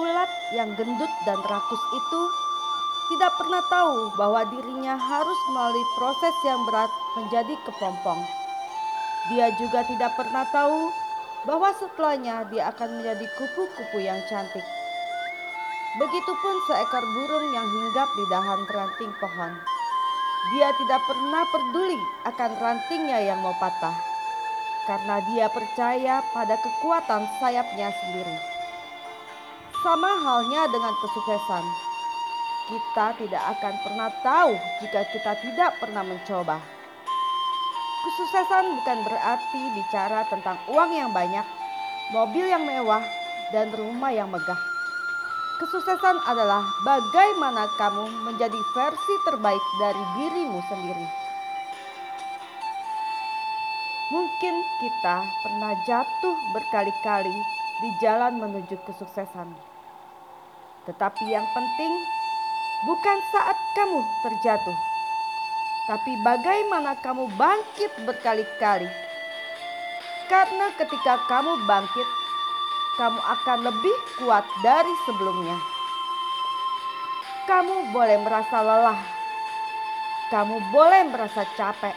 Ulat yang gendut dan rakus itu tidak pernah tahu bahwa dirinya harus melalui proses yang berat menjadi kepompong. Dia juga tidak pernah tahu bahwa setelahnya dia akan menjadi kupu-kupu yang cantik. Begitupun seekor burung yang hinggap di dahan ranting pohon. Dia tidak pernah peduli akan rantingnya yang mau patah, karena dia percaya pada kekuatan sayapnya sendiri. Sama halnya dengan kesuksesan, kita tidak akan pernah tahu jika kita tidak pernah mencoba. Kesuksesan bukan berarti bicara tentang uang yang banyak, mobil yang mewah, dan rumah yang megah. Kesuksesan adalah bagaimana kamu menjadi versi terbaik dari dirimu sendiri. Mungkin kita pernah jatuh berkali-kali di jalan menuju kesuksesan, tetapi yang penting bukan saat kamu terjatuh, tapi bagaimana kamu bangkit berkali-kali. Karena ketika kamu bangkit, kamu akan lebih kuat dari sebelumnya. Kamu boleh merasa lelah, kamu boleh merasa capek,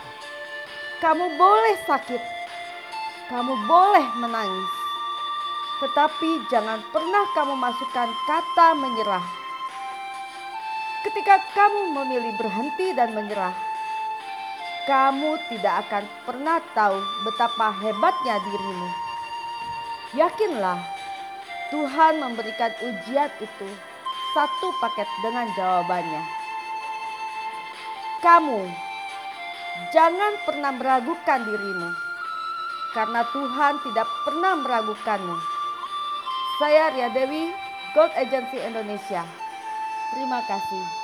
kamu boleh sakit, kamu boleh menangis, tetapi jangan pernah kamu masukkan kata menyerah. Ketika kamu memilih berhenti dan menyerah, kamu tidak akan pernah tahu betapa hebatnya dirimu. Yakinlah, Tuhan memberikan ujian itu satu paket dengan jawabannya. Kamu jangan pernah meragukan dirimu, karena Tuhan tidak pernah meragukanmu. Saya Ria Dewi, Gold Agency Indonesia. Terima kasih.